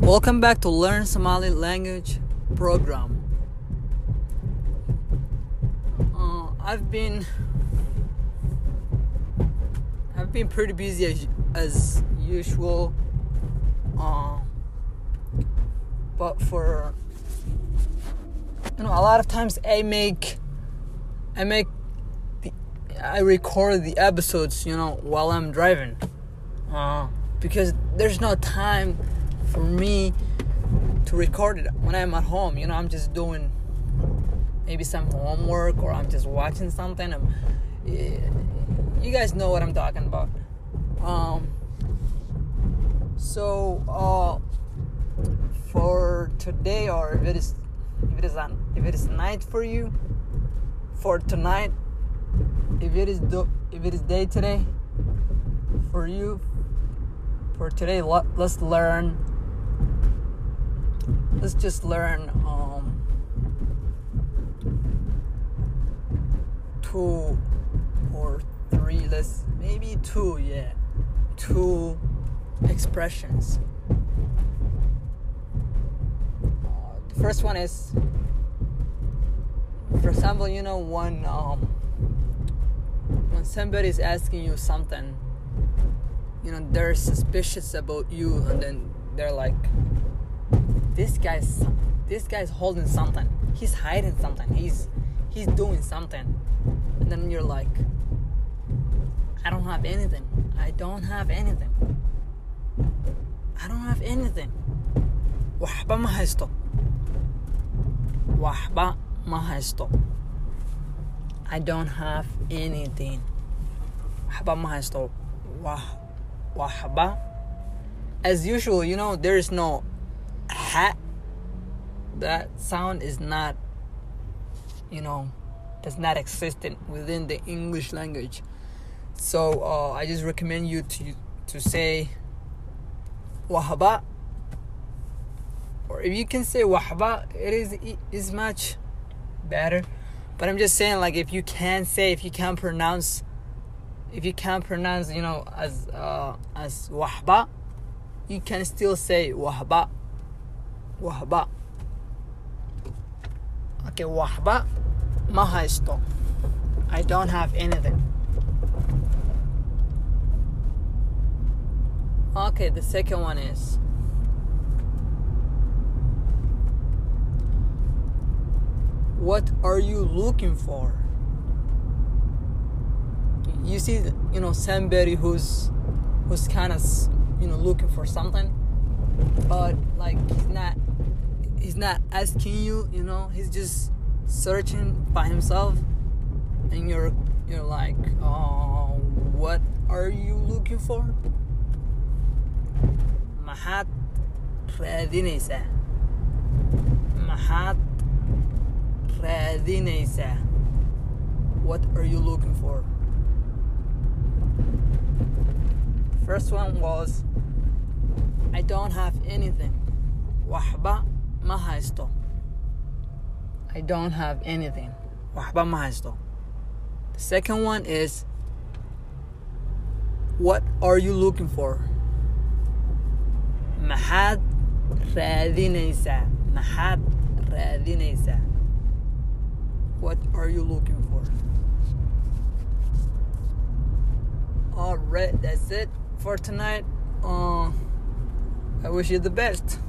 Welcome back to Learn Somali Language program. Uh, I've been I've been pretty busy as, as usual. Uh, but for you know, a lot of times I make I make the, I record the episodes, you know, while I'm driving. Uh, because there's no time for me to record it when I'm at home. You know, I'm just doing maybe some homework or I'm just watching something. I'm, you guys know what I'm talking about. Um, so uh, for today, or if it is if it is on if it is night for you, for tonight, if it is do, if it is day today for you, for today, let, let's learn let's just learn um, two or three let's maybe two yeah. Two expressions. Uh, the first one is for example you know when um, when somebody is asking you something you know they're suspicious about you and then they're like this guy's this guy's holding something. He's hiding something. He's he's doing something. And then you're like, I don't have anything. I don't have anything. I don't have anything. waxba ma haysto waxba ma haysto I don't have anything waxba ma haysto waxba as usual you know there is no hat that sound is not you know does not exist within the english language. So uh, i just recommend you to to say wahaba or if you can say wahaba it is is much better. But i'm just saying like if you can say if you can pronounce if you can't pronounce you know as uh, as wahba you can still say wahba wahba. Okay wahba ma haysto I don't have anything. Okay the second one is. What are you looking for? You see you know somebody who's who's kind of you know looking for something but like he's not asking you you know he's just searching by himself. And you're you're like oh what are you looking for? Maxaad raadinaysaa maxaad raadinaysaa what are you looking for? First one was I don't have anything. Waxba ma haysto? I don't have anything. Waxba ma haysto. The second one is what are you looking for? Maxaad raadinaysaa maxaad raadinaysaa what are you looking for? All right that's it for tonight. Uh, i wish you the best